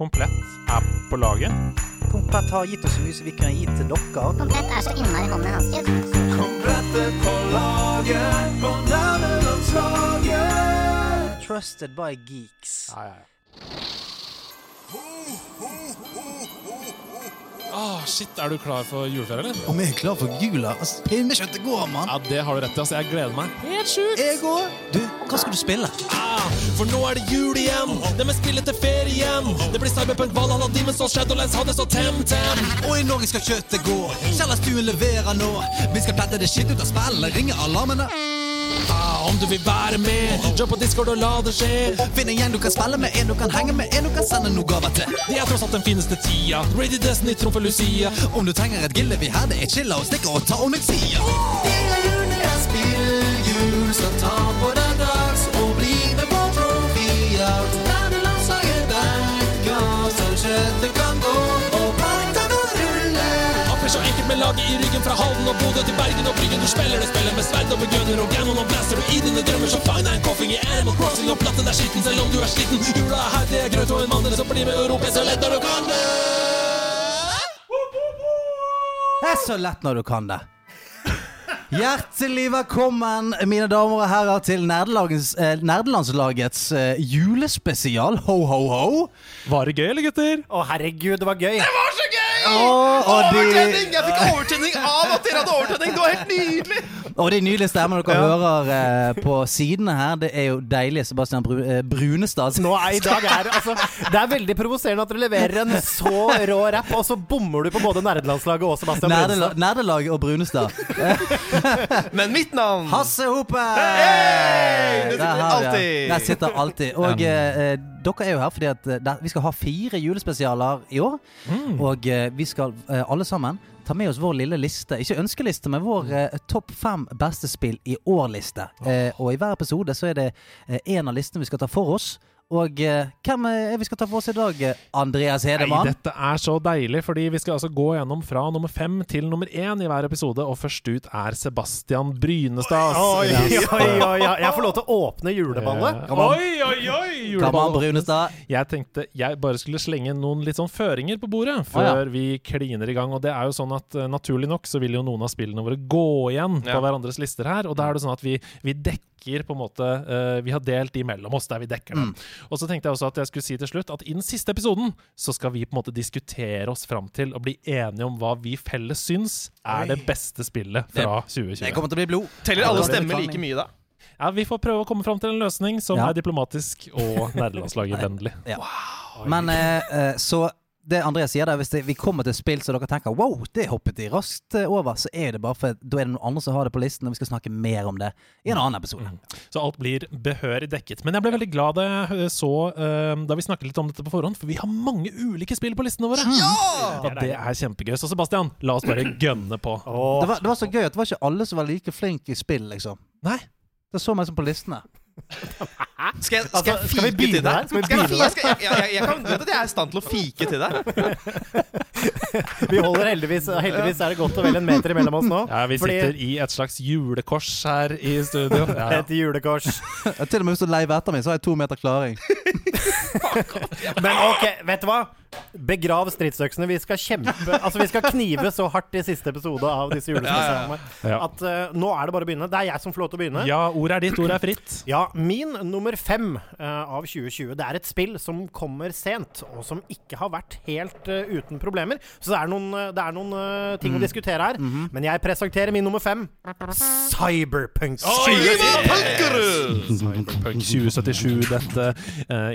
Komplett er på laget. Komplett har gitt oss så mye som vi kunne gitt til dere. Komplett er så innmari hånden hans. Komplett er på laget, på nærmelandslaget. Trusted by geeks. Ja, ja, ja. Åh, shit, Er du klar for juleferie, eller? Om jeg er klar for jula? Altså, Pinnekjøttet går, mann. Ja, Det har du rett i. altså. Jeg gleder meg. Helt sjukt! Jeg òg. Du, hva skal du spille? Ah, for nå er det jul igjen. Det med spillet til ferien. Det blir Cyberpunk, Valhalla, Demon's og Shadowlands, Hades og Temtem. Og i Norge skal kjøttet gå. Kjellerstuen leverer nå. Vi skal plette det skitt ut av spillet, ringe alarmene. Om du vil være med, jump på Discord og la det skje. Finn en gjeng du kan spille med, en du kan henge med, en du kan sende noe gaver til. Det er tross alt den fineste tida. Ready Destiny trumfer Lucia. Om du trenger et gilde vi her det er chilla og stikker og ta onyxia. Spilljul, så ta på deg dags og bli med på Trofia. Denne landslaget backer, så kjøttet kan gå Apper så enkelt med laget i ryggen fra Halden og Bodø til Bergen og Bryggen. Du spiller det spillet med sverd og begunner og gammon og blaster. Og i dine drømmer så find deg en koffing i Animal Crossing og platten er skitten selv om du er sliten. Jula er her, det er grøt og en mandel, så bli med og rope så lett når du kan det. Det er så lett når du kan det. Hjertelig velkommen, mine damer og herrer, til eh, nerdelandslagets eh, julespesial. Ho, ho, ho. Var det gøy, eller gutter? Å, herregud, det var gøy. Det var de, Overtenning! Jeg fikk overtenning av at dere hadde overtenning. Det var helt nydelig. Og de nydelige stemmene dere hører eh, på sidene her, det er jo deilige Sebastian Bru eh, Brunestad. Nå er i dag er, altså, Det er veldig provoserende at dere leverer en så rå rapp, og så bommer du på både nerdelandslaget og Sebastian Nerdela, Brunestad. Nerdelaget og Brunestad. Men mitt navn Hasse Hope! Hey! Det sitter Der har vi alltid. Der sitter alltid. Og eh, eh, dere er jo her fordi at eh, der, vi skal ha fire julespesialer i år. Mm. Og eh, vi skal eh, alle sammen ta med oss vår lille liste. Ikke ønskeliste, men vår eh, topp fem beste spill i år-liste. Eh, og i hver episode så er det én av listene vi skal ta for oss. Og eh, hvem er vi skal ta for oss i dag? Andreas Andreas Nei, Hedemann. dette er så deilig, fordi vi skal altså gå gjennom fra nummer fem til nummer én i hver episode, og først ut er Sebastian Brynestad. Oi, oi, oi, oi. Jeg får lov til å åpne juleballet. Eh, Oi, oi, oi! Juleballet. Brynestad. Jeg tenkte jeg bare skulle slenge noen litt sånn føringer på bordet før før ja. vi kliner i gang. Og det er jo sånn at eh, naturlig nok så vil jo noen av spillene våre gå igjen Ja. på hverandres lister her. Og da er det sånn at vi, vi dekker på en måte uh, Vi har delt de mellom oss der vi dekker Mm. Og så tenkte jeg også at jeg skulle si til slutt at i den siste episoden så skal vi på en måte diskutere oss fram til og bli enige om hva vi felles syns er det beste spillet fra Det 2020. kommer til å bli blod. Teller alle stemmer like mye da? Ja, Vi får prøve å komme fram til en løsning som Ja. er diplomatisk og nerdelandslaget-vennlig. Men eh, eh, så det Andreas sier der, hvis det, vi kommer til spill så dere tenker wow, det hoppet de raskt eh, over, så er det bare for da er det noen andre som har det på listen, og vi skal snakke mer om det i en annen episode. Så alt blir behørig dekket. Men jeg ble veldig glad da jeg så uh, Da vi snakket litt om dette på forhånd, for vi har mange ulike spill på listene våre. Og det er kjempegøy. Så Sebastian, la oss bare gønne på. Oh. Det, var, det var så gøy at det var ikke alle som var like flinke i spill, liksom. Nei. Det så meg som på listene. Skal jeg, Altså, skal jeg skal vi fike begynne til deg? Skal jeg, jeg, jeg, jeg, jeg, kan, vite at jeg er i stand til å fike til deg. vi holder heldigvis Heldigvis er det godt og vel en meter imellom oss nå. Ja, vi Fordi- sitter i et slags julekors her i studio. Ja, ja. Et julekors. Ja, til og med hvis du leiver etter meg, så har jeg to meter klaring. Men ok, vet du hva? Begrav stridsøksene. Vi skal kjempe Altså vi skal knive så hardt i siste episode av disse julespesialene Ja. at uh, nå er det bare å begynne. Det er jeg som får lov til å begynne. ja, ordet er ditt, ordet er fritt. Ja, min nummer fem uh, av 2020 Det er et spill som kommer sent, og som ikke har vært helt uh, uten problemer. Så det er noen, det er noen ting å diskutere her. Men jeg presenterer min nummer fem. Cyberpunk. Cyberpunk 2077, dette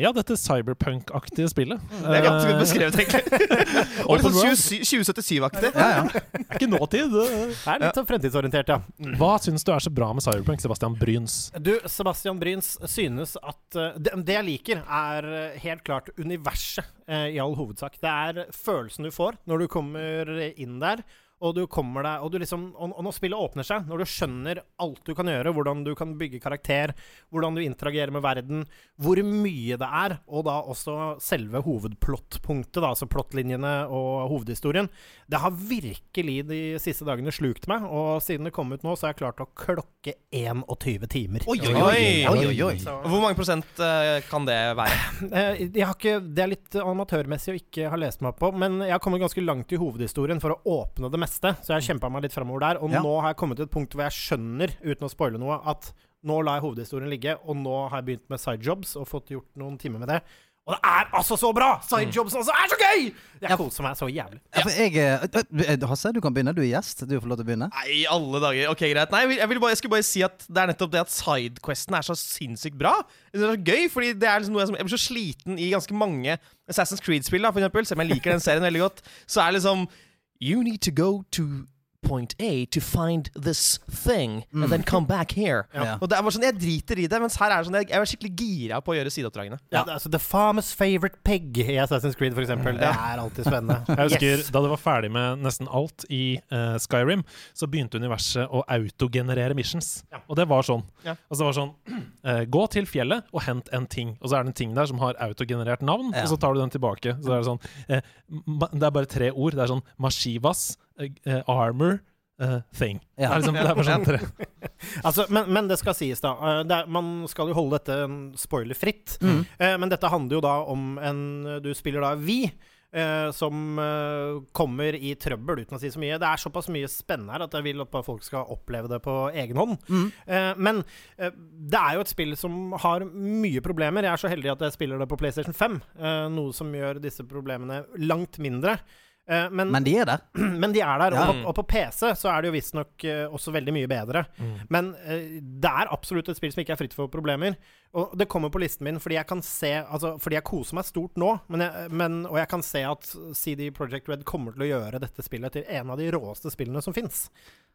Ja, dette cyberpunk-aktige spillet. Det er ganske beskrevet, egentlig. Og litt sånn 2077-aktig. Ja, ja. Det er ikke nåtid. det. Er litt ja. fremtidsorientert, ja. Hva syns du er så bra med Cyberpunk, Sebastian Bryns? Du, Sebastian Bryns synes at eh, det, det jeg liker, er eh, helt klart universet eh, i all hovedsak. Det er følelsen du får når du kommer inn der. Og du kommer deg Og, du liksom, og, og når spillet åpner seg, når du skjønner alt du kan gjøre, hvordan du kan bygge karakter, hvordan du interagerer med verden, hvor mye det er, og da også selve hovedplottpunktet, da, altså plottlinjene og hovedhistorien, det har virkelig de siste dagene slukt meg. Og siden det kom ut nå, så har jeg klart å klokke 21 timer. Oi, oi, oi. Oi, oi, oi. Hvor mange prosent eh, kan det være? Eh, Jeg har ikke, det er litt amatørmessig å ikke ha lest meg opp på, men jeg har kommet ganske langt i hovedhistorien for å åpne det meste, så jeg har kjempa meg litt framover der. Og Ja. nå har jeg kommet til et punkt hvor jeg skjønner, uten å spoile noe, at nå lar jeg hovedhistorien ligge, og nå har jeg begynt med sidejobs og fått gjort noen timer med det. Og det er altså så bra! Sidejobs altså er så gøy! Jeg Ja. koser meg så jævlig. Ja, for jeg, eh, eh, Hasse, du kan begynne. Du er gjest. Du får lov til å begynne. Nei, i alle dager. Ok, greit. Nei, jeg, vil, bare, jeg skulle bare si at det er nettopp det at sidequesten er så sinnssykt bra. Det er så gøy, fordi det er liksom noe jeg, som, jeg blir så sliten i ganske mange Assassin's Creed-spill, da, for eksempel. Selv om jeg liker den serien veldig godt, så er liksom You need to go to point A to find this thing, and then come back here. Ja. Og det er bare sånn, Jeg driter i det, mens her er det sånn, jeg, jeg er skikkelig gira på å gjøre sideoppdragene. Ja, det er altså The Farmer's Favorite Pig i Assassin's Creed, for eksempel. Det er alltid spennende. Jeg husker Yes. Da du var ferdig med nesten alt i uh, Skyrim, så begynte universet å autogenerere missions. Ja. Og det var sånn. Ja. Altså det var sånn uh, Gå til fjellet og hent en ting. Og så er det en ting der som har autogenerert navn, Ja. og så tar du den tilbake. Så er det sånn uh, ma Det er bare tre ord. Det er sånn Mashivas, eh, armor, uh, thing. Ja. Det er liksom, det er sånn tre. Altså, men, men det skal sies, da. Det er, man skal jo holde dette mm, spoilerfritt. Mm. Eh, men dette handler jo da om en Du spiller da Vi. Uh, som uh, kommer i trøbbel, uten å si så mye. Det er såpass mye spennende her at jeg vil at folk skal oppleve det på egen hånd. Mm. Uh, men det er jo et spill som har mye problemer. Jeg er så heldig at jeg spiller det på PlayStation 5, eh, noe som gjør disse problemene langt mindre. Eh, men, Men de er der. men de er der. Ja. Og, på, og på PC så er det jo visstnok uh, også veldig mye bedre. Men eh, det er absolutt et spill som ikke er fritt for problemer. Og det kommer på listen min fordi jeg kan se Altså, fordi jeg koser meg stort nå, men jeg, men, og jeg kan se at CD Projekt Red kommer til å gjøre dette spillet til en av de råeste spillene som fins.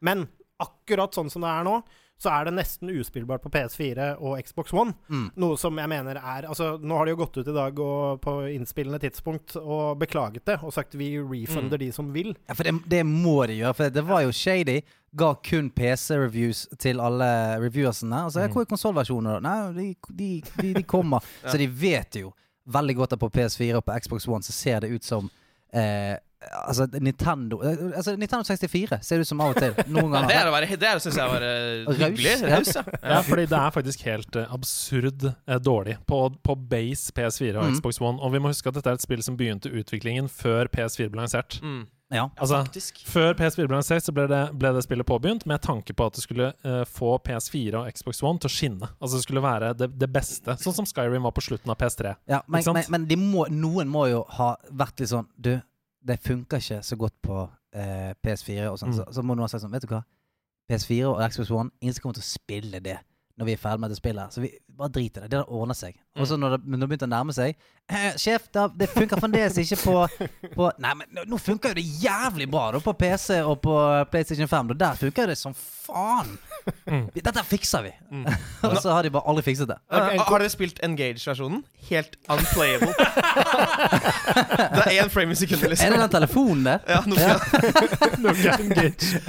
Men akkurat sånn som det er nå, så er det nesten uspillbart på PS4 og Xbox One. Mm. Noe som jeg mener er Altså, nå har de jo gått ut i dag og på innspillende tidspunkt og beklaget det, og sagt vi refunder de som vil. Ja, for det, det må de gjøre. For det var jo shady. Ga kun PC-reviews til alle reviewersene. Altså, Hvor er konsollversjoner? Nei, de, de, de, de kommer. Så de vet jo veldig godt at på PS4 og på Xbox One så ser det ut som eh, Altså, Nintendo Altså, Nintendo 64 ser det ut som av og til. Noen Ja, ganger. det er Det er, synes jeg var Raus, hyggelig. ja. Raus, ja. Ja, fordi det er faktisk helt uh, absurd uh, dårlig på, på base PS4 og Mm. Xbox One. Og vi må huske at dette er et spill som begynte utviklingen før PS4 ble lansert. Mm. Ja. Altså, Faktisk. Før PS4 ble lansert, så ble det, ble det spillet påbegynt med tanke på at det skulle uh, få PS4 og Xbox One til å skinne. Altså det skulle være det, det beste. Sånn som Skyrim var på slutten av PS3. Ja, men, men, men de må, noen må jo ha vært litt sånn Du, det funker ikke så godt på eh, PS4 og sånn. Mm. Så, så må noen si sånn Vet du hva? PS4 og Xbox One, ingen som kommer til å spille det når vi er ferdig med dette spillet. Så vi bare driter i det. Det ordner seg. Og så når det, når det begynte å nærme seg eh, Sjef, da, det funker fremdeles ikke på, på Nei, men nå- funker jo det jævlig bra da på PC og på PlayStation 5. Og der funker det som faen. Mm. Dette fikser vi. Mm. og så har de bare aldri fikset det. Okay, har dere spilt Engage-versjonen? Helt unplayable. det er én frame i sekundet, Er liksom. det den telefonen der? Ja, noe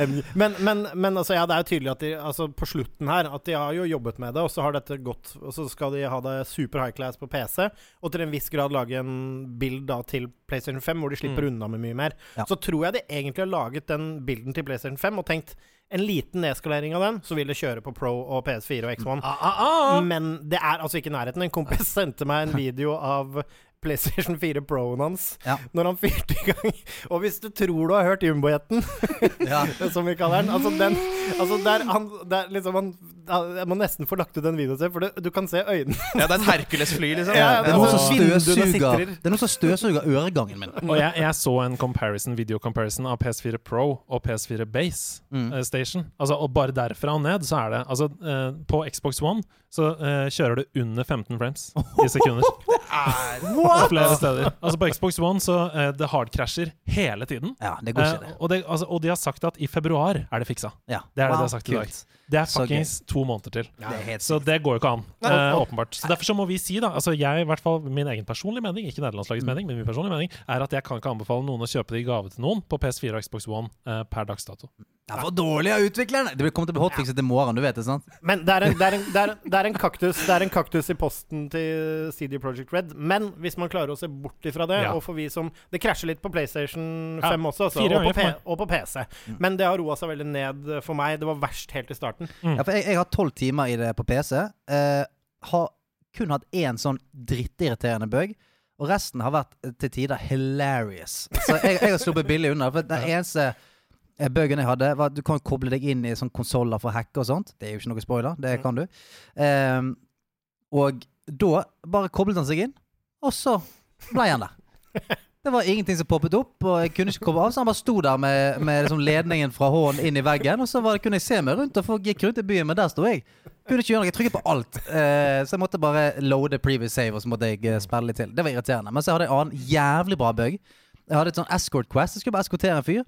Em, Men, men, men altså, ja, det er jo tydelig at de altså, på slutten her At de har jo jobbet med det, og så har dette gått Og så skal de ha det super high class på PC, og til en viss grad lage en bild da til PlayStation 5 hvor de slipper unna med mye mer. Ja. Så tror jeg de egentlig har laget den bilden til PlayStation 5 og tenkt en liten nedskalering av den, så vil det kjøre på Pro og PS4 og X1. Men det er altså ikke i nærheten. En kompis sendte meg en video av PlayStation 4 Pro-en hans Ja. når han fyrte i gang. Og hvis du tror du har hørt Jumbojetten, Ja. som vi kaller den Altså, den altså der, han, der liksom han, Jeg må nesten få lagt ut den videoen selv, for det, du kan se øynene. Ja, det er et Hercules-fly, liksom. Ja, Det er noe som støvsuger. Det noen som støvsuger øregangen min. Og jeg, jeg så en comparison, video comparison av PS4 Pro og PS4 Base Mm. uh, Station. Altså, og bare derfra og ned så er det Altså, uh, på Xbox One så uh, kjører du under 15 frames i sekunder. På flere steder. Altså På Xbox One så uh, det hardkrasjer hele tiden. Ja, det går ikke, uh, og, det, altså, og de har sagt at i februar er det fiksa. Ja. Det er det Wow, de har sagt i dag. Det er fuckings to måneder til. Det Så det går jo ikke an, Uh, åpenbart. Så Derfor så må vi si, da altså jeg, i hvert fall min egen personlige mening, ikke nederlandslagets mening, men min personlige mening, er at jeg kan ikke anbefale noen å kjøpe det i gave til noen på PS4 og Xbox One uh, per dags dato. Det er for dårlig av utvikleren! Det kommer komme til å bli hotfixet i morgen, du vet det, sant? Men det er, en, det, er en, det, er, det, er en kaktus, det er en kaktus i posten til CD Project Red. Men hvis man klarer å se bort ifra det, Ja. og for vi som Det krasjer litt på PlayStation 5 Ja, også, også og, på P og på PC. Men det har roa seg veldig ned for meg. Det var verst helt i starten. Ja, for jeg, jeg har tolv timer i det på PC. Eh, har kun hatt én sånn drittirriterende bug. Og resten har vært eh, til tider hilarious. Så jeg, jeg har sluppet billig unna. For den eneste eh, bugen jeg hadde, var at du kan koble deg inn i sånn konsoller for å hacke og sånt. Det er jo ikke noe spoiler, det kan du. Ehm, og da bare koblet han seg inn, og så ble han der. Det var ingenting som poppet opp, og jeg kunne ikke komme av, så han bare sto der med, med liksom ledningen fra hånden inn i veggen, og så var det, kunne jeg se meg rundt, og folk gikk rundt i byen, men der sto jeg. Kunne ikke gjøre noe, jeg trykket på alt. Eh, så jeg måtte bare loade previous save, og så måtte jeg eh, spille litt til. Det var irriterende. Men så hadde jeg en annen jævlig bra bug. Jeg hadde et sånn escort quest, jeg skulle bare eskortere en fyr.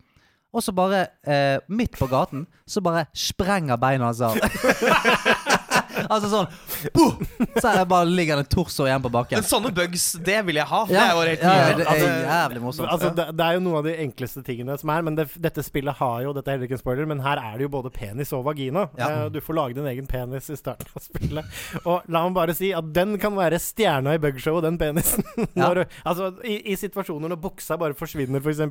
Og så bare, eh, midt på gaten, så bare sprenger beina hans av. altså sånn boom! Så er det bare ligger det en torso igjen på bakken. Men sånne bugs, det vil jeg ha. Det er jo helt ja, nydelig. det er jævlig morsomt. Altså, det, det er jo noen av de enkleste tingene som er, men det, dette spillet har jo Dette er heller ikke en spoiler, men her er det jo både penis og vagina. Ja. Eh, du får lage din egen penis i starten av spillet. Og la meg bare si at den kan være stjerna i bugshowet, den penisen. Ja. Når, altså, i, I situasjoner når buksa bare forsvinner, f.eks.,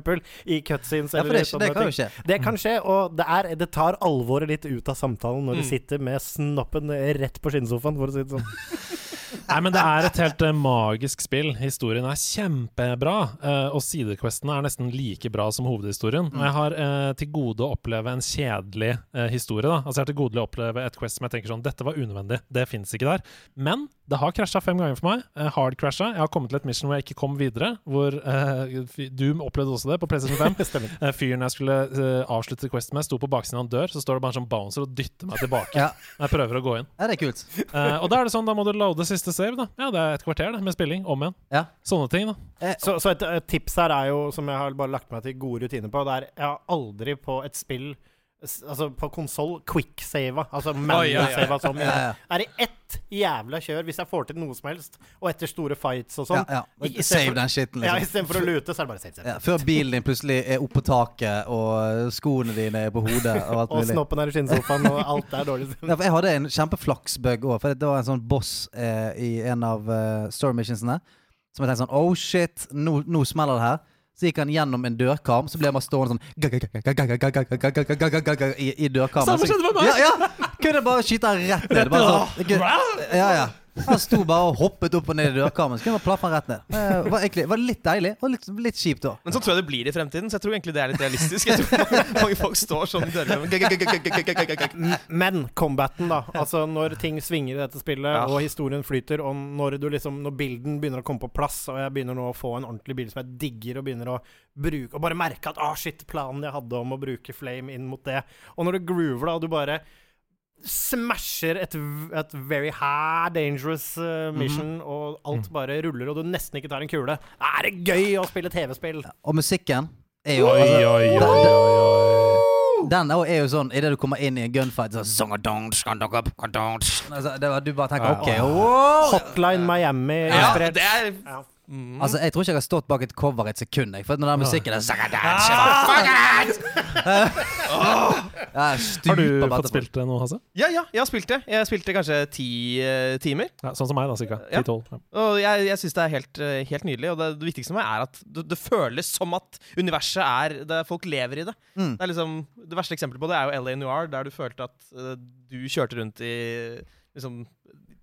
i cutscenes Ja, for eller det, det kan skje. Det kan skje, og det, er, det tar alvoret litt ut av samtalen når du Mm. sitter med snoppen rett på skinnsofaen, for å si det sånn. Nei, men det er et helt eh, magisk spill. Historien er kjempebra. eh, og sidequestene er nesten like bra som hovedhistorien. Og jeg har eh, til gode å oppleve en kjedelig historie. da Altså Jeg har til gode å oppleve et quest som jeg tenker sånn Dette var unødvendig. Det fins ikke der. Men det har krasja fem ganger for meg. Hard crasha. Jeg har kommet til et mission hvor jeg ikke kom videre. Hvor uh, Du opplevde også det på PlayStation 5. Stemmer. Eh, fyren jeg skulle uh, avslutte quest med, sto på baksiden av en dør. Så står det bare en sånn bouncer og dytter meg tilbake. Ja. Jeg prøver å gå inn. ja, det er kult. Uh, og da er det sånn, da må du loade siste save. da Ja, Det er et kvarter da, med spilling om igjen. Ja. Sånne ting. da Eh, Så, så et, et tips her er jo, som jeg har bare lagt meg til gode rutiner på, det er jeg har aldri på et spill Altså på konsoll quicksava. Altså manual-sava som ja, ja. er det ett jævla kjør hvis jeg får til noe som helst, og etter store fights og Ja, sånn. ja. I Save den skitten, Ja, liksom. Istedenfor å lute, så er det bare save, save. Ja, før bilen din plutselig er oppå taket, og skoene dine er på hodet, og alt Og mulig. snoppen er i skinnsofaen, og alt er dårlig. Ja, for jeg hadde en kjempeflaksbug òg, for det var en sånn boss eh, i en av uh, story missionsene som jeg tenkte sånn Oh shit, nå, nå smeller det her. Så gikk han gjennom en dørkarm, så ble han bare stående sånn i, i dørkarmen. Samme skjedde med meg! Ja, ja! Kunne bare skyte rett ned. Bare sånn, ja, ja. Han sto bare og hoppet opp og ned i dørkarmen. Så kunne bare plaffe han rett ned. Det var, egentlig, var litt deilig, og litt, litt kjipt òg. Men sånn tror jeg det blir i fremtiden, så jeg tror egentlig det er litt realistisk. Jeg tror mange, mange folk står sånn i dørene Men combaten, da. Altså når ting svinger i dette spillet, Ja. og historien flyter, og når du liksom Når bilden begynner å komme på plass, og jeg begynner nå å få en ordentlig bil som jeg digger, og begynner å bruke Og bare merke at ah, shit, planen jeg hadde om å bruke flame inn mot det Og når du groover, da, og du bare smasher et, et very high dangerous uh, mission, og alt bare ruller, og du nesten ikke tar en kule, er det gøy å spille TV-spill. Og musikken er jo Oi, altså, oi, oi, den- oi, oi. Den er jo- sånn Idet du kommer inn i en gunfight så, altså, det var, Du bare tenker OK. Hotline Miami Ja, det er Ja. Altså, Jeg tror ikke jeg har stått bak et cover et sekund. Jeg, for når den musikken er ja, Har du fått spilt det nå, Hasse? Ja, ja, jeg har spilt det. Jeg spilte kanskje ti uh, timer. Ja, sånn som meg, da, cirka. Ja. 10-12. Ja. Og jeg, jeg syns det er helt, uh, helt nydelig. Og det, det viktigste med meg er at det, det føles som at universet er det Folk lever i det. Mm. Det er liksom Det verste eksempelet på det er jo LA Noir, der du følte at uh, du kjørte rundt i liksom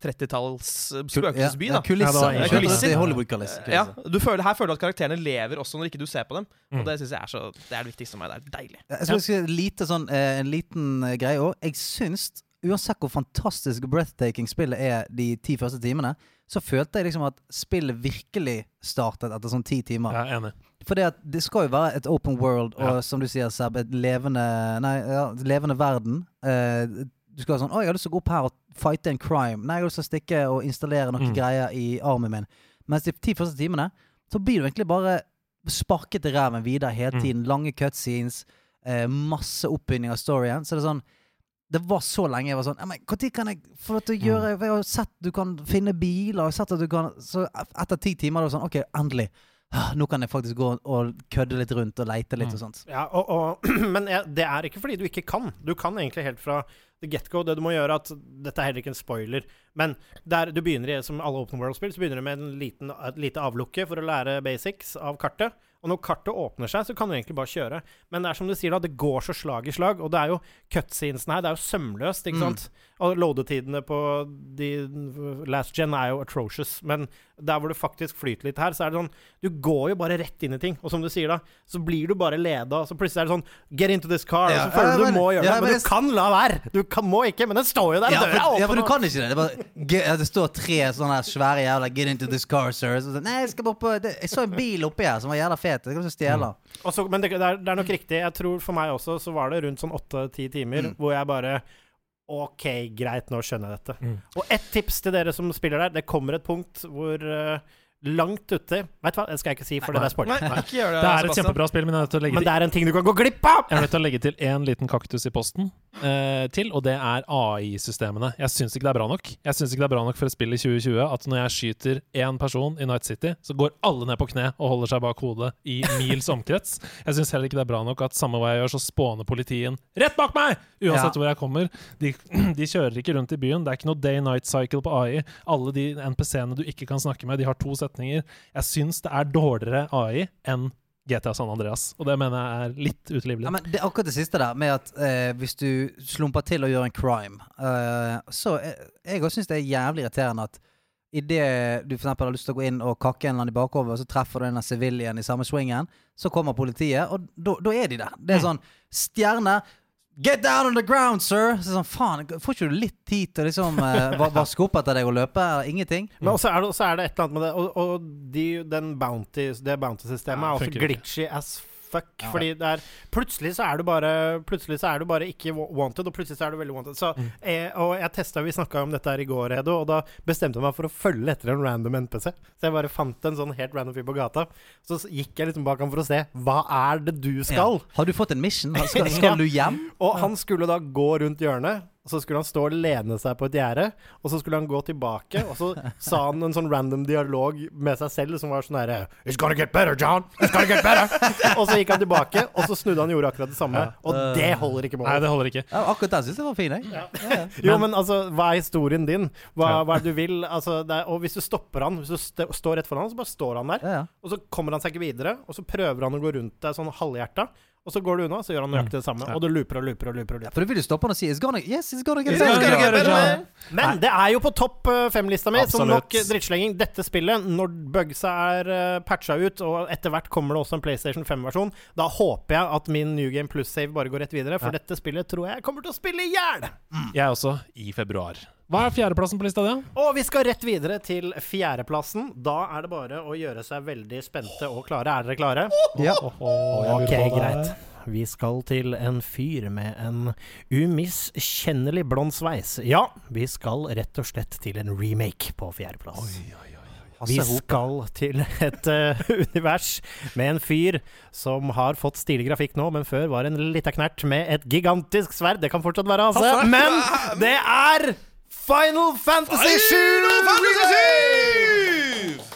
30-talls eh, spøkelsesby. Ja, kulisser. Ja, til Hollywood-kulisser. Ja, du føler, her føler du at karakterene lever også når ikke du ser på dem. Mm. Og det synes jeg er så Det er det viktigste for meg. Det er deilig. Jeg skal si lite sånn, eh, en liten eh, greie òg. Jeg syns, uansett hvor fantastisk breathtaking spillet er de ti første timene, så følte jeg liksom at spillet virkelig startet etter sånn ti timer. Er enig. For det, at det skal jo være et open world, og Ja. som du sier, Seb, et levende Nei, ja, levende verden. Eh, du skal ha sånn 'Å, jeg har lyst til å gå opp her og fighte en crime'. Nei, jeg har lyst til å stikke og installere noen Mm. greier i armen min. Mens de ti første timene så blir du egentlig bare sparket i ræven videre hele Mm. tiden. Lange cutscenes, eh, masse oppbygging av storyen. Så det er sånn Det var så lenge jeg var sånn Når kan jeg få lov til å gjøre Jeg har sett du kan finne biler, og sett at du kan Så etter ti timer er det sånn OK, endelig. Ah, Nå kan jeg faktisk gå og kødde litt rundt og leite litt og sånt. Ja, og, og, men det er ikke fordi du ikke kan. Du kan egentlig helt fra the get-go. Det du må gjøre, at dette er heller ikke en spoiler, men der du begynner som alle Open World-spill, så begynner du med en liten, et lite avlukke for å lære basics av kartet. Og når kartet åpner seg, så kan du egentlig bare kjøre. Men det er som du sier, da, det går så slag i slag. Og det er jo cutscenesene her, det er jo sømløst, ikke sant? Og loadetidene på de last gen er jo atrocious. Men der hvor det faktisk flyter litt her, så er det sånn Du går jo bare rett inn i ting. Og som du sier, da, så blir du bare leda, og så plutselig er det sånn Get into this car. Ja, og så føler ja, du men- du må gjøre ja, det. men Men du kan la være! Du kan, må ikke, men den står jo der. Ja, døra er for, ja, for du kan ikke det. Det, bare, get, ja, det står tre sånne svære jævla 'Get into this car, sir'. Så, nei, jeg skal bare på det, Jeg så en bil oppi her som var jævla fet. Jeg kan du stjele. Mm. Også, men det, det, er, det er nok riktig. Jeg tror for meg også så var det rundt sånn åtte-ti timer Mm. hvor jeg bare OK, greit, nå skjønner jeg dette. Mm. Og ett tips til dere som spiller der. Det kommer et punkt hvor eh, langt uti Vet du hva, det skal jeg ikke si, for det er spoiler. Nei, ikke gjør det. Det er et Sebastian. kjempebra spill, men jeg er nødt til å legge Men til det er en ting du kan gå glipp av! Jeg er nødt til å legge til én liten kaktus i posten eh, til, og det er AI-systemene. Jeg syns ikke det er bra nok. Jeg synes ikke det er bra nok for et spill i 2020 at når jeg skyter én person i Night City, så går alle ned på kne og holder seg bak hodet i mils omkrets. Jeg syns heller ikke det er bra nok at samme hva jeg gjør, så spåner politien rett bak meg! Uansett Ja. hvor jeg kommer. De, de kjører ikke rundt i byen. Det er ikke noe day-night cycle på AI. Alle de NPC-ene du ikke kan snakke med, de har to setninger. Jeg syns det er dårligere AI enn GTA San Andreas, og det mener jeg er litt utelivelig. Ja, men det er akkurat det siste der, med at eh, hvis du slumper til å gjøre en crime, eh, så eh, Jeg òg syns det er jævlig irriterende at idet du eksempel har lyst til å gå inn og kakke en eller annen i bakhodet, og så treffer du en av sivilien i samme swingen, så kommer politiet, og da da er de der. Det er sånn Stjerne! Get down on the ground, sir! Så sånn, faen, Får ikke du litt tid til å liksom eh, va- vaske opp etter deg og løpe? Ingenting? Men også er, det, også er det et eller annet med det. Og, og de, den bounty, det bounty-systemet Ja, er også funker ikke. glitchy as fuck. Fordi det er Plutselig så er du bare Plutselig så er du bare ikke wanted, og plutselig så er du veldig wanted. Så, Mm. jeg, og jeg testa Vi snakka om dette her i går, Edo, og da bestemte jeg meg for å følge etter en random NPC. Så jeg bare fant en sånn helt random fyr på gata. Så gikk jeg liksom bak ham for å se hva er det du skal. Ja. Har du fått en mission? Skal, Ja. skal du hjem? Og han skulle da gå rundt hjørnet, og så skulle han stå og lene seg på et gjerde. Og så skulle han gå tilbake, og så sa han en sånn random dialog med seg selv som var sånn herre It's gonna get better, John! It's gonna get better! og så gikk han tilbake, og så snudde han og gjorde akkurat det samme. Og det holder ikke Nei, det holder ikke. Ja, akkurat den syns jeg var fin, jeg. Jo, men altså, hva er historien din? Hva, Ja. hva er det du vil? Altså, det er, og hvis du stopper han, hvis du st står rett foran han, så bare står han der. Ja, ja. Og så kommer han seg ikke videre, og så prøver han å gå rundt deg sånn halvhjerta. Og så går du unna, så gjør han nøyaktig det samme. Ja. Og du looper og looper og looper. og Ja. For du vil jo stoppe han og si It's gonna, Yes, it's gonna get It's gonna get better, Men det er jo på topp eh, fem-lista mi, som nok drittslenging. Dette spillet, når bugsa er uh, patcha ut, og etter hvert kommer det også en PlayStation 5-versjon, da håper jeg at min New Game Plus-save bare går rett videre, for Ja. dette spillet tror jeg kommer til å spille i hjel! Jeg også, i februar. Hva er fjerdeplassen på lista di? Og vi skal rett videre til fjerdeplassen. Da er det bare å gjøre seg veldig spente og klare. Er dere klare? Ja. Ok, greit. Vi skal til en fyr med en umiskjennelig blond sveis. Ja, vi skal rett og slett til en remake på fjerdeplass. Vi skal til et uh, univers med en fyr som har fått stilig grafikk nå, men før var en lita knert med et gigantisk sverd. Det kan fortsatt være Hasse, men det er Final Fantasy 7!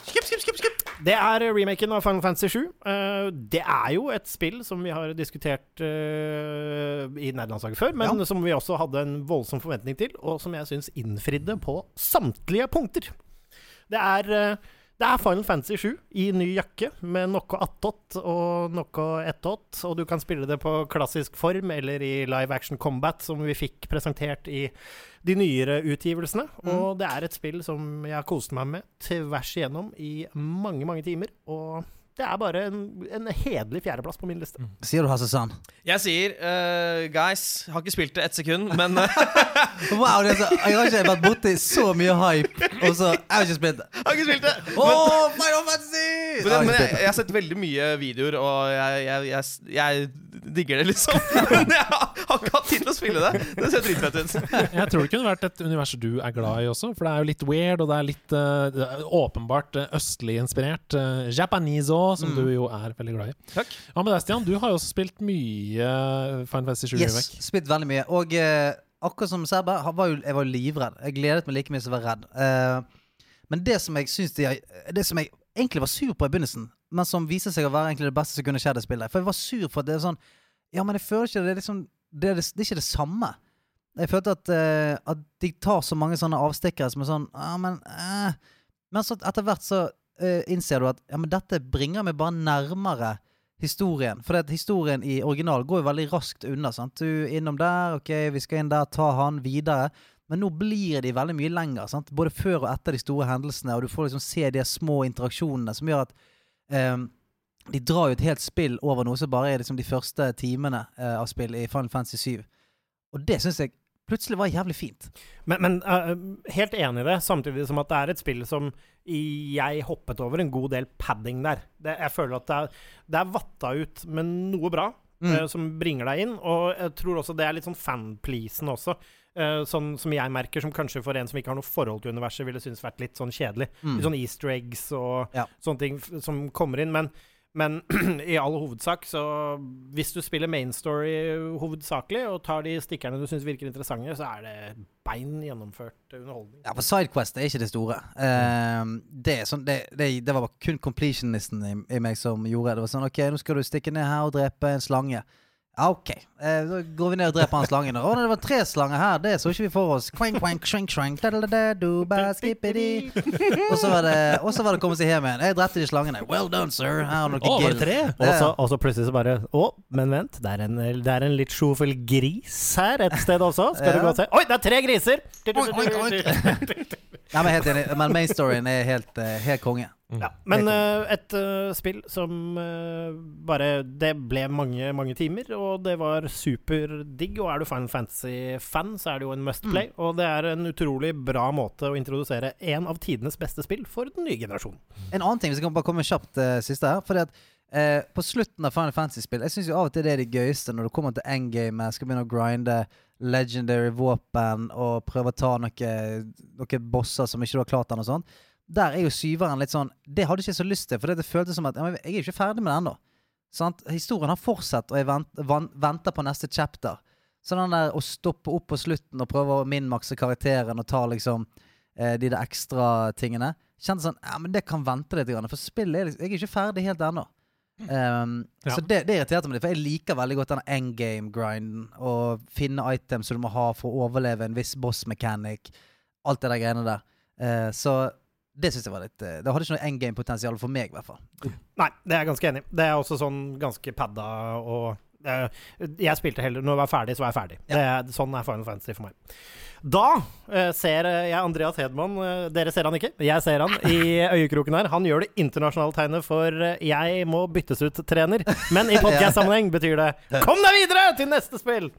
Skip, skip, skip, skip. Det er remaken av Final Fantasy 7. Eh, det er jo et spill som vi har diskutert eh, i nederlandslaget før, men som vi også hadde en voldsom forventning til, og som jeg syns innfridde på samtlige punkter. Det er, eh, det er Final Fantasy 7 i ny jakke, med noe attåt og noe ettåt, og du kan spille det på klassisk form eller i live action combat, som vi fikk presentert i de nyere utgivelsene. Og det er et spill som jeg har kost meg med tvers igjennom i mange, mange timer. Og det er bare en, en hederlig fjerdeplass på min liste. Sier du Hasse Sand? Jeg sier uh, Guys, har ikke spilt det ett sekund, men eh, Wow, det er så, jeg har ikke vært borti så mye hype, og så Jeg har ikke spilt det. har ikke spilt det! Åh, Final Fantasy! Men, men, men jeg, jeg har sett veldig mye videoer, og jeg, jeg, jeg, jeg digger det, liksom. Men jeg har har ikke hatt tid til å spille det. Det ser dritfett ut. Jeg tror det kunne vært et univers du er glad i også, for det er jo litt weird, og det er litt uh, åpenbart eh, østlig inspirert. Uh, Japanizo, som du jo er veldig glad i. Takk. Hva med deg, Stian? Du har jo også spilt mye Final Fantasy 7 Yes, remake. spilt veldig mye. Og uh, akkurat som Serba, var jo, jeg var jo livredd. Jeg gledet meg like mye som jeg var redd. Uh, men det som jeg syns de har- Det som jeg egentlig var sur på i begynnelsen, men som viser seg å være egentlig det beste som kunne skjedd i spillet For jeg var sur for at det er sånn Ja, men jeg føler ikke det er liksom Det er, det, er ikke det samme. Jeg følte at, eh, at de tar så mange sånne avstikkere som er sånn Ja, men eh. Men så etter hvert så eh, innser du at ja, men dette bringer meg bare nærmere historien. For det historien i original går jo veldig raskt unna. sant? Du innom der, ok, vi skal inn der, ta han videre. Men nå blir de veldig mye lenger. sant? Både før og etter de store hendelsene, og du får liksom se de små interaksjonene som gjør at ehm, de drar jo et helt spill over noe som bare er liksom de første timene uh, av spill i Final Fantasy 7. Og det syns jeg plutselig var jævlig fint. Men, men uh, helt enig i det, samtidig som at det er et spill som jeg hoppet over en god del padding der. Det, jeg føler at det er, det er vatta ut med noe bra, Mm. Uh, som bringer deg inn. Og jeg tror også det er litt sånn fanpleasende også. Uh, sånn som jeg merker, som kanskje for en som ikke har noe forhold til universet, ville synes vært litt sånn kjedelig. Mm. Litt sånn easter eggs og Ja. sånne ting som kommer inn. Men, men i all hovedsak, så hvis du spiller main story hovedsakelig, og tar de stikkerne du syns virker interessante, så er det bein gjennomført underholdning. Ja, for Sidequest er ikke det store. Uh, det, sånn, det, det, det var kun completionisten i, i meg som gjorde det. Det var sånn OK, nå skal du stikke ned her og drepe en slange. Ja, OK. Eh, da går vi ned og dreper han slangen. Å, det var tre slanger her. Det så ikke vi for oss. Quank, quank, shrink, shrink, ba, skippity. Og så var det Og så var det å komme seg hjem igjen. Jeg drepte de slangene. Well done, sir. Her har dere var gild. det tre? Og så, plutselig så bare Å, men vent, det er en, det er en litt sjofel gris her et sted også. Skal du gå og se? Oi, det er tre griser! Oink, oink, oink. Nei, men helt enig. Men main storyen er helt, eh, helt konge. Ja, men uh, et uh, spill som uh, bare Det ble mange, mange timer, og det var superdigg. Og er du Final Fantasy-fan, så er det jo en must play. Og det er en utrolig bra måte å introdusere en av tidenes beste spill for den nye generasjonen. En annen ting, hvis jeg kan bare komme kjapt siste her. Fordi at På slutten av Final Fantasy-spill Jeg syns av og til det er det gøyeste når du kommer til endgame, skal begynne å grinde legendary våpen og prøve å ta noen noe bosser som ikke du har klart ennå. Der er jo syveren litt sånn Det hadde jeg ikke så lyst til, for det føltes som at jeg er jo ikke ferdig med det ennå. Sant? Historien har fortsatt, og jeg vent, venter på neste chapter. Så den der å stoppe opp på slutten og prøve å minmakse karakteren og ta liksom eh, de der ekstra tingene Kjente sånn Ja, men det kan vente litt, for spillet er Jeg er ikke ferdig helt ennå. Um, Ja. Så det, det irriterte meg litt, for jeg liker veldig godt denne endgame-grinden. Og finne items som du må ha for å overleve en viss boss mechanic. Alt det der greiene der. Uh, så det synes jeg var litt eh, Det hadde ikke noe endgame-potensial for meg, i hvert fall. Nei, det er jeg ganske enig. Det er også sånn ganske padda og Jeg spilte heller Når jeg var ferdig, så var jeg ferdig. Det er, sånn er Final Fantasy for meg. Da eh, ser jeg Andreas Hedman. eh, dere ser han ikke, jeg ser han i øyekroken her. Han gjør det internasjonale tegnet for eh, 'jeg må byttes ut trener'. Men i podcast-sammenheng betyr det 'kom deg videre til neste spill'!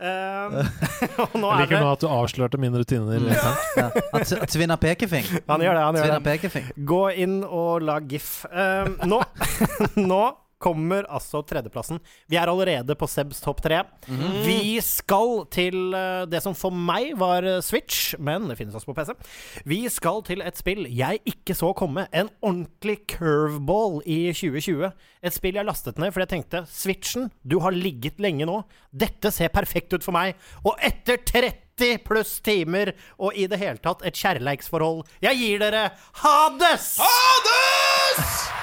Eh, og nå Jeg er liker det nå at du avslørte mine rutiner. Ja. Ja. Han tvinner pekefing. Han gjør det. han gjør det. Gå inn og lag gif. Eh, nå, nå kommer altså tredjeplassen. Vi er allerede på Sebs topp tre. Vi skal til eh, det som for meg var eh, Switch, men det finnes også på PC. Vi skal til et spill jeg ikke så komme. En ordentlig curveball i 2020. Et spill jeg lastet ned fordi jeg tenkte Switchen, du har ligget lenge nå. Dette ser perfekt ut for meg. Og etter 30 pluss timer og i det hele tatt et kjærleiksforhold Jeg gir dere Hades! Hades!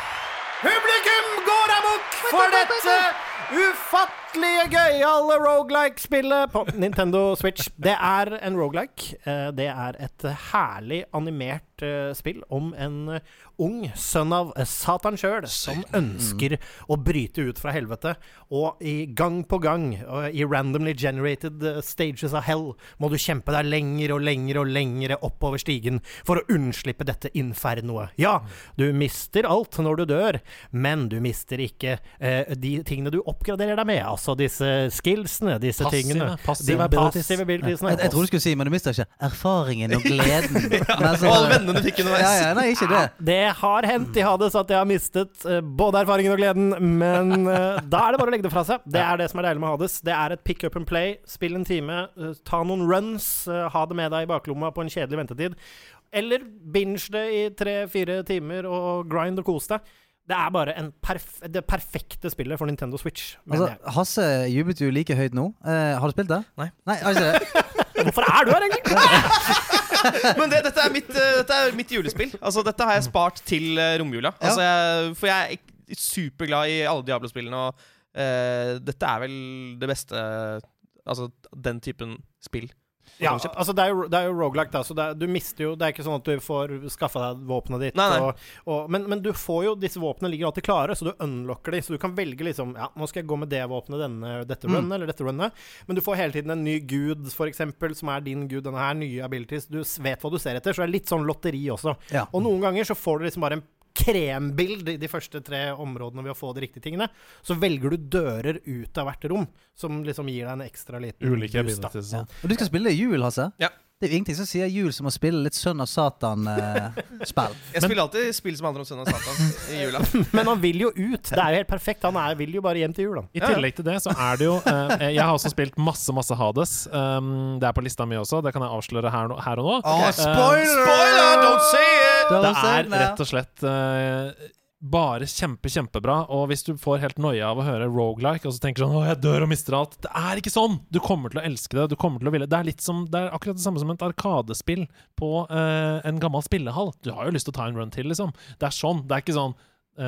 Publikum går amok for dette ufattelige gøyale rogelike-spillet på Nintendo Switch. Det er en rogelike. Eh, Det er et herlig animert eh, spill om en eh, ung sønn av Satan sjøl som ønsker å bryte ut fra helvete. Og i gang på gang, i randomly generated stages av hell, må du kjempe deg lenger og lenger og lenger oppover stigen for å unnslippe dette infernoet. Ja, du mister alt når du dør, men du mister ikke eh, de tingene du oppgraderer deg med. Altså Altså disse skillsene, disse Passive- tingene. passive passive abilitiesene. Jeg, jeg trodde du skulle si, men du mister ikke erfaringen og gleden. ja, Og alle vennene du fikk underveis. Ja, ja, nei, ikke det. Det har hendt i Hades at jeg har mistet uh, både erfaringen og gleden, men uh, da er det bare å legge det fra seg. Det er det som er deilig med Hades. Det er et pick up and play. Spill en time, uh, ta noen runs, ha det med deg i baklomma på en kjedelig ventetid. Eller binge det i tre-fire timer og grind og kos deg. Det er bare en perf det perfekte spillet for Nintendo Switch. Altså. Hasse jublet jo like høyt nå. Eh, har du spilt det? Nei. Nei, altså. Hvorfor er du her, egentlig? Men det, dette, er mitt, eh, dette er mitt julespill. Altså, dette har jeg spart til uh, romjula. Altså, jeg, for jeg er superglad i alle Diablo-spillene, og uh, dette er vel det beste Altså den typen spill. Ja, altså det er jo, det er jo roguelike, da, så er, du mister jo Det er ikke sånn at du får skaffa deg våpenet ditt. Nei, nei. Og, og, men, men du får jo Disse våpnene ligger alltid klare, så du unlocker de. Så du kan velge liksom Ja, nå skal jeg gå med det våpenet denne, dette Mm. runnet, eller dette runnet. Men du får hele tiden en ny gud, eksempel, som er din gud. Denne her, nye abilities. Du vet hva du ser etter, så det er litt sånn lotteri også. Ja. Og noen ganger så får du liksom bare en krembild i de første tre områdene ved å få de riktige tingene. Så velger du dører ut av hvert rom, som liksom gir deg en ekstra liten Ulike boost, da. abilities. Ja. sånn. Og du skal spille jul, Hasse? Ja. Det er jo ingenting som sier jul som å spille litt Sønn av Satan-spill. Jeg spiller alltid spill som handler om sønn og Satan i jula. Men han vil jo ut. Det er jo helt perfekt. Han er, vil jo bare hjem til jul, han. I tillegg til det så er det jo eh, Jeg har også spilt masse, masse Hades. Um, det er på lista mi også, det kan jeg avsløre her, her og nå. Å, spoiler! Spoiler! Don't say it! Det er rett og slett uh, bare kjempe, kjempebra. Og hvis du får helt noia av å høre Roguelike og så tenker sånn 'Å, jeg dør og mister alt'. Det er ikke sånn! Du kommer til å elske det. Du kommer til å ville Det er litt som Det er akkurat det samme som et arkadespill på uh, en gammel spillehall. Du har jo lyst til å ta en run til, liksom. Det er sånn. Det er ikke sånn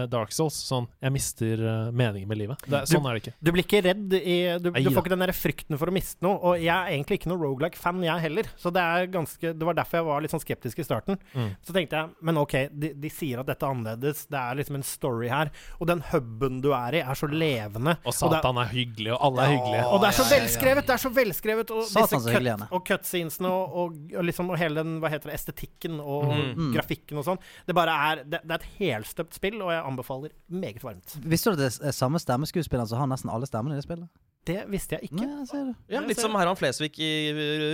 Dark Souls. Sånn 'Jeg mister eh, meningen med livet'. Det sånn sånn er det ikke. Du blir ikke redd i Du, du får ikke den der frykten for å miste noe. Og jeg er egentlig ikke noe roguelike-fan, jeg heller. Så det er ganske Det var derfor jeg var litt sånn skeptisk i starten. Mm. Så tenkte jeg Men OK, de, de sier at dette er annerledes. Det er liksom en story her. Og den huben du er i, er så levende. Og det er- Satan er hyggelig, og alle er hyggelige. Og det er så ja, ja, ja. velskrevet! Det er så velskrevet Og Satan disse cut, og cutscenesene og, og, og liksom og hele den hva heter det, estetikken og Mm. grafikken og sånn. Det bare er det, det er et helstøpt spill, og jeg anbefaler meget varmt. Visste du at det er samme stemmeskuespilleren som har nesten alle stemmene i det spillet? Det visste jeg ikke. Nei, jeg. Ja, litt som Herman Flesvig i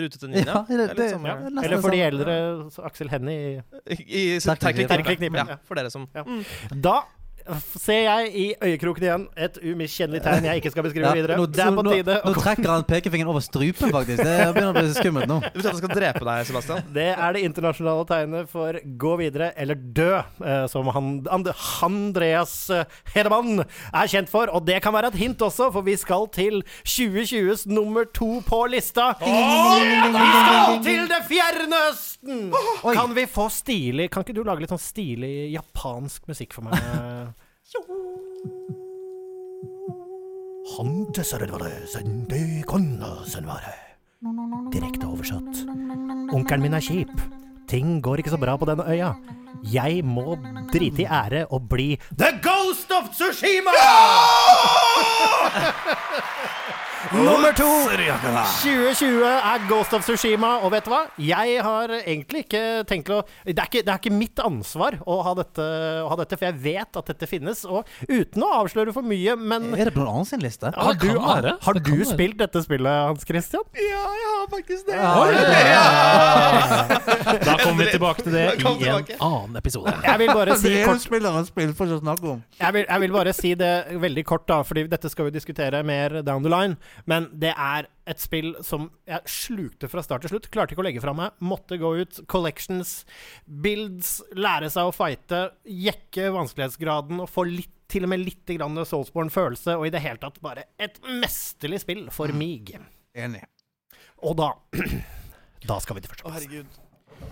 Rute til Ninja. Ja, ja, er Eller for de eldre, Aksel Hennie i I Terkelknippen. Terkelknippen, Ja, for dere som Ja. Da ser jeg i øyekroken igjen et umiskjennelig tegn jeg ikke skal beskrive Ja, videre. nå, det er på tide nå, nå trekker han pekefingeren over strupen, faktisk. Det begynner å bli skummelt nå. Du betyr at skal drepe deg, Sebastian? Det er det internasjonale tegnet for 'gå videre eller dø', eh, som han, And Andreas eh, Hedemann er kjent for. Og det kan være et hint også, for vi skal til 2020s nummer to på lista. Vi skal til det fjerne Østen! Oi. Kan vi få stilig Kan ikke du lage litt sånn stilig japansk musikk for meg? Direkte oversatt. Onkelen min er kjip. Ting går ikke så bra på denne øya. Jeg må drite i ære og bli The Ghost of Tsushima! Nummer to. 2020 er Ghost of Tsushima, og vet du hva? Jeg har egentlig ikke tenkt å Det er ikke, det er ikke mitt ansvar å ha, dette, å ha dette, for jeg vet at dette finnes. Og uten å avsløre for mye, men Er det på noen annen sin liste? har du, har, har du spilt dette spillet, Hans Christian? Ja, jeg har faktisk det. Da kommer vi tilbake til det i en tilbake. Annen episode. Jeg vil bare si kort spilleren spill for å snakke om. jeg vil, jeg vil bare si det veldig kort, da, fordi dette skal vi diskutere mer down the line. Men det er et spill som jeg slukte fra start til slutt. Klarte ikke å legge fra meg. Måtte gå ut. Collections, builds, lære seg å fighte, jekke vanskelighetsgraden og få litt, til og med litt grann Soulsborne-følelse, og i det hele tatt bare et mesterlig spill for mig. Enig. Og da Da skal vi til Å, herregud.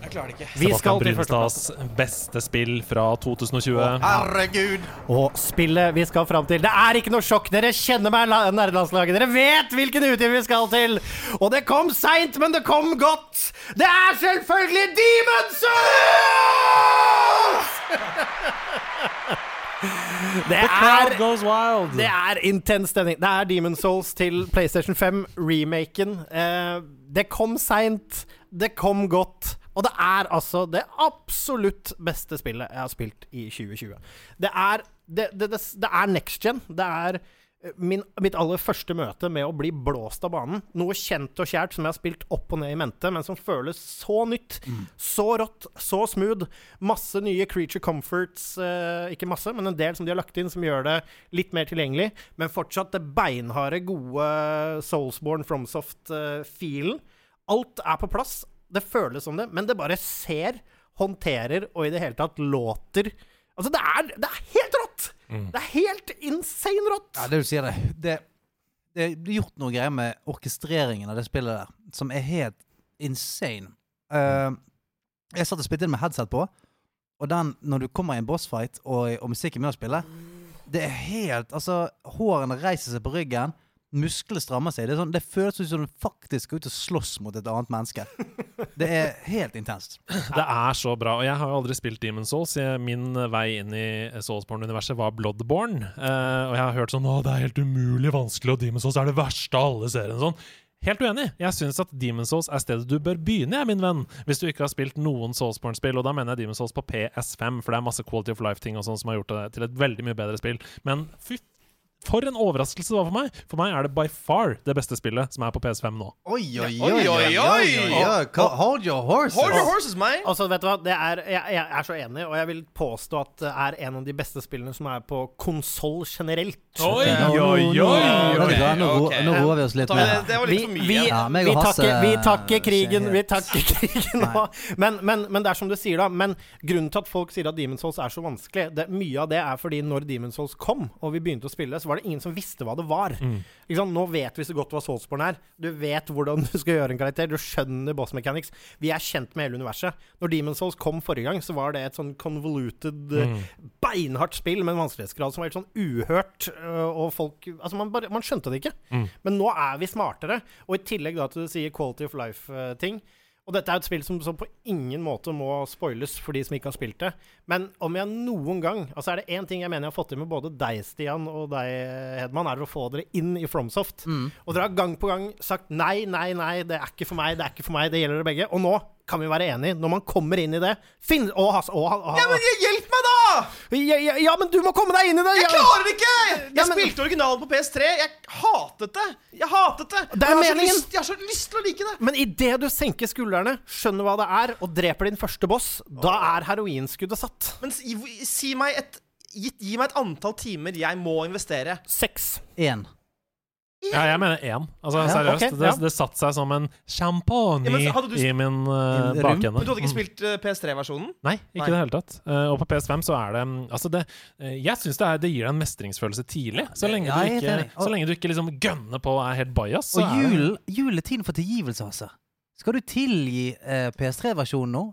Jeg klarer det ikke. Vi skal til Brynstads beste spill fra 2020. Herregud. Og spillet vi skal fram til Det er ikke noe sjokk. Dere kjenner meg, la- nerdelandslaget. Dere vet hvilken utgiver vi skal til. Og det kom seint, men det kom godt. Det er selvfølgelig Demon Souls! Det er goes wild! det er intens stemning. Det er Demon Souls til PlayStation 5, remaken. Eh, det kom seint, det kom godt. Og det er altså det absolutt beste spillet jeg har spilt i 2020. Det er, det, det, det, det er next gen. Det er min, mitt aller første møte med å bli blåst av banen. Noe kjent og kjært som jeg har spilt opp og ned i mente, men som føles så nytt. Så rått, så smooth. Masse nye creature comforts. Eh, ikke masse, men en del som de har lagt inn, som gjør det litt mer tilgjengelig. Men fortsatt det beinharde, gode Soulsborne Fromsoft-filen. Alt er på plass. Det føles som det, men det bare ser, håndterer og i det hele tatt låter Altså, det er, det er helt rått! Det er helt insane rått! Ja, det du sier, det. Det, det er gjort noe greier med orkestreringen av det spillet der, som er helt insane. Uh, jeg satt og spilte inn med headset på, og den, når du kommer i en bossfight og, og musikken med å spille Det er helt Altså, hårene reiser seg på ryggen. Musklene strammer seg. Det, sånn, det føles som du faktisk skal ut og slåss mot et annet menneske. Det er helt intenst. Det er så bra. Og jeg har aldri spilt Demon Souls. Min vei inn i Soulsborne-universet var Bloodborne. Eh, og jeg har hørt sånn Å, det er helt umulig vanskelig, og Demon Souls er det verste av alle seriene. Sånn. Helt uenig. Jeg syns at Demon Souls er stedet du bør begynne, jeg, min venn. Hvis du ikke har spilt noen Soulsborne-spill. Og da mener jeg Demon Souls på PS5, for det er masse Quality of Life-ting og sånn som har gjort det til et veldig mye bedre spill. Men fy for en overraskelse det var for meg! For meg er det by far det beste spillet som er på PS5 nå. Oi, oi, Oi, oi, oi! oi, Hold your horses. Hold your horses, man! Altså, vet du hva? Det er, jeg, jeg er så enig, og jeg vil påstå at det er en av de beste spillene som er på konsoll generelt. Oi, oi, oi, oi! Nå, ro, nå roer vi oss litt ned. det var litt for mye. vi, Ja, vi, takker, vi takker krigen Vi takker krigen nå. Men, men, men det er som du sier, da. Men grunnen til at folk sier at Demon's Souls er så vanskelig, det, mye av det er fordi når Demon's Souls kom, og vi begynte å spille, så var det ingen som visste hva det var. Sant? Nå vet vi så godt hva Soulsborne er. Du vet hvordan du skal gjøre en karakter. Du skjønner boss mechanics. Vi er kjent med hele universet. Når Demon Souls kom forrige gang, så var det et sånn convoluted, mm. beinhardt spill med en vanskelighetsgrad som var helt sånn uhørt. øh, Og folk Altså, man, bare, man skjønte det ikke. Men nå er vi smartere. Og i tillegg da til du sier quality of life-ting. Og dette er et spill som, som på ingen måte må spoiles for de som ikke har spilt det. Men om jeg noen gang Altså er det én ting jeg mener jeg har fått til med både deg, Stian, og deg, Hedman, er å få dere inn i Fromsoft. Og dere har gang på gang sagt nei, nei, nei, det er ikke for meg, det er ikke for meg, det gjelder dere begge. Og nå kan vi være enige. Når man kommer inn i det Finn... Å, Hasse, å, å, Ja, men hjelp meg, da! ja, ja, ja, men du må komme deg inn i det! Jeg klarer det ikke! Jeg Ja, men- spilte originalen på PS3. Jeg hatet det. Jeg hatet det. Det er jeg, har meningen. lyst, jeg har så lyst til å like det. Men idet du senker skuldrene, skjønner hva det er, og dreper din første boss, da er heroinskuddet satt. Men si, si meg et gi, gi meg et antall timer jeg må investere. Seks. Én. Ja, jeg mener én. Altså, Ja, seriøst. Okay, det, ja. det satte seg som en champagne Ja, men i min uh, bakende. Men du hadde ikke spilt uh, PS3-versjonen? Nei, ikke i det hele tatt. Uh, og på PS5 så er det mm, Altså, det eh, Jeg syns det, er- det gir deg en mestringsfølelse tidlig. Så lenge, Ja, du ikke. Og- så lenge du ikke liksom gønner på og er helt bajas, Og jul, det julen, julen er tiden for tilgivelse, altså. Skal du tilgi eh, PS3-versjonen nå?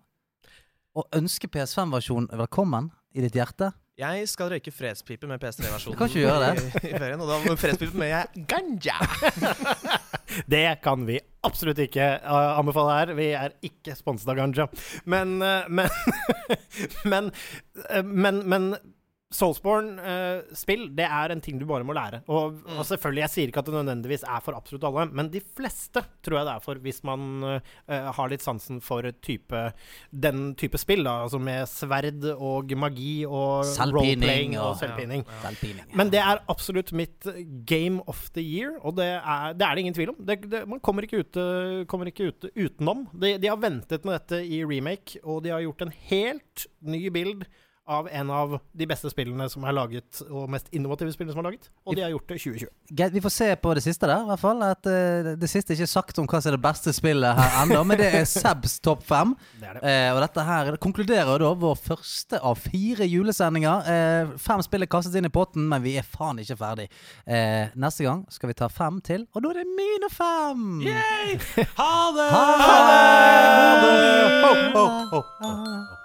Og ønske PS5-versjonen velkommen i ditt hjerte? Jeg skal røyke fredspipe med PS3-versjonen. Kan ikke gjøre det. I, i ferien, og da må fredspipe med jeg ganja. Det kan vi absolutt ikke uh, anbefale her. Vi er ikke sponset av Ganja. Men uh, Men Men, uh, men, men Soulsborne-spill, det er en ting du bare må lære. Og, og selvfølgelig, jeg sier ikke at det nødvendigvis er for absolutt alle, men de fleste tror jeg det er for hvis man uh, har litt sansen for type, den type spill, da. Altså med sverd og magi og roleplaying og, og- selvpining. Ja. Men det er absolutt mitt game of the year, og det er det, er det ingen tvil om. Det, det, man kommer ikke, ute, kommer ikke ute utenom. De, de har ventet med dette i remake, og de har gjort en helt ny bild av en av de beste spillene som er laget, og mest innovative spillene som er laget. Og de har gjort det i 2020. Greit, vi får se på det siste der, i hvert fall. At, uh, det siste er ikke sagt om hva som er det beste spillet her ennå, men det er Sebs topp fem. Det er det. Eh, og dette her konkluderer da vår første av fire julesendinger. Uh, fem spill er kastet inn i potten, men vi er faen ikke ferdig. Eh, neste gang skal vi ta fem til, og da er det mine fem! Yay! Ha det! Ha det! Ha ho, ho, ho.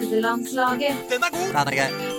Nerdelandslaget. Den er god! Den er grei.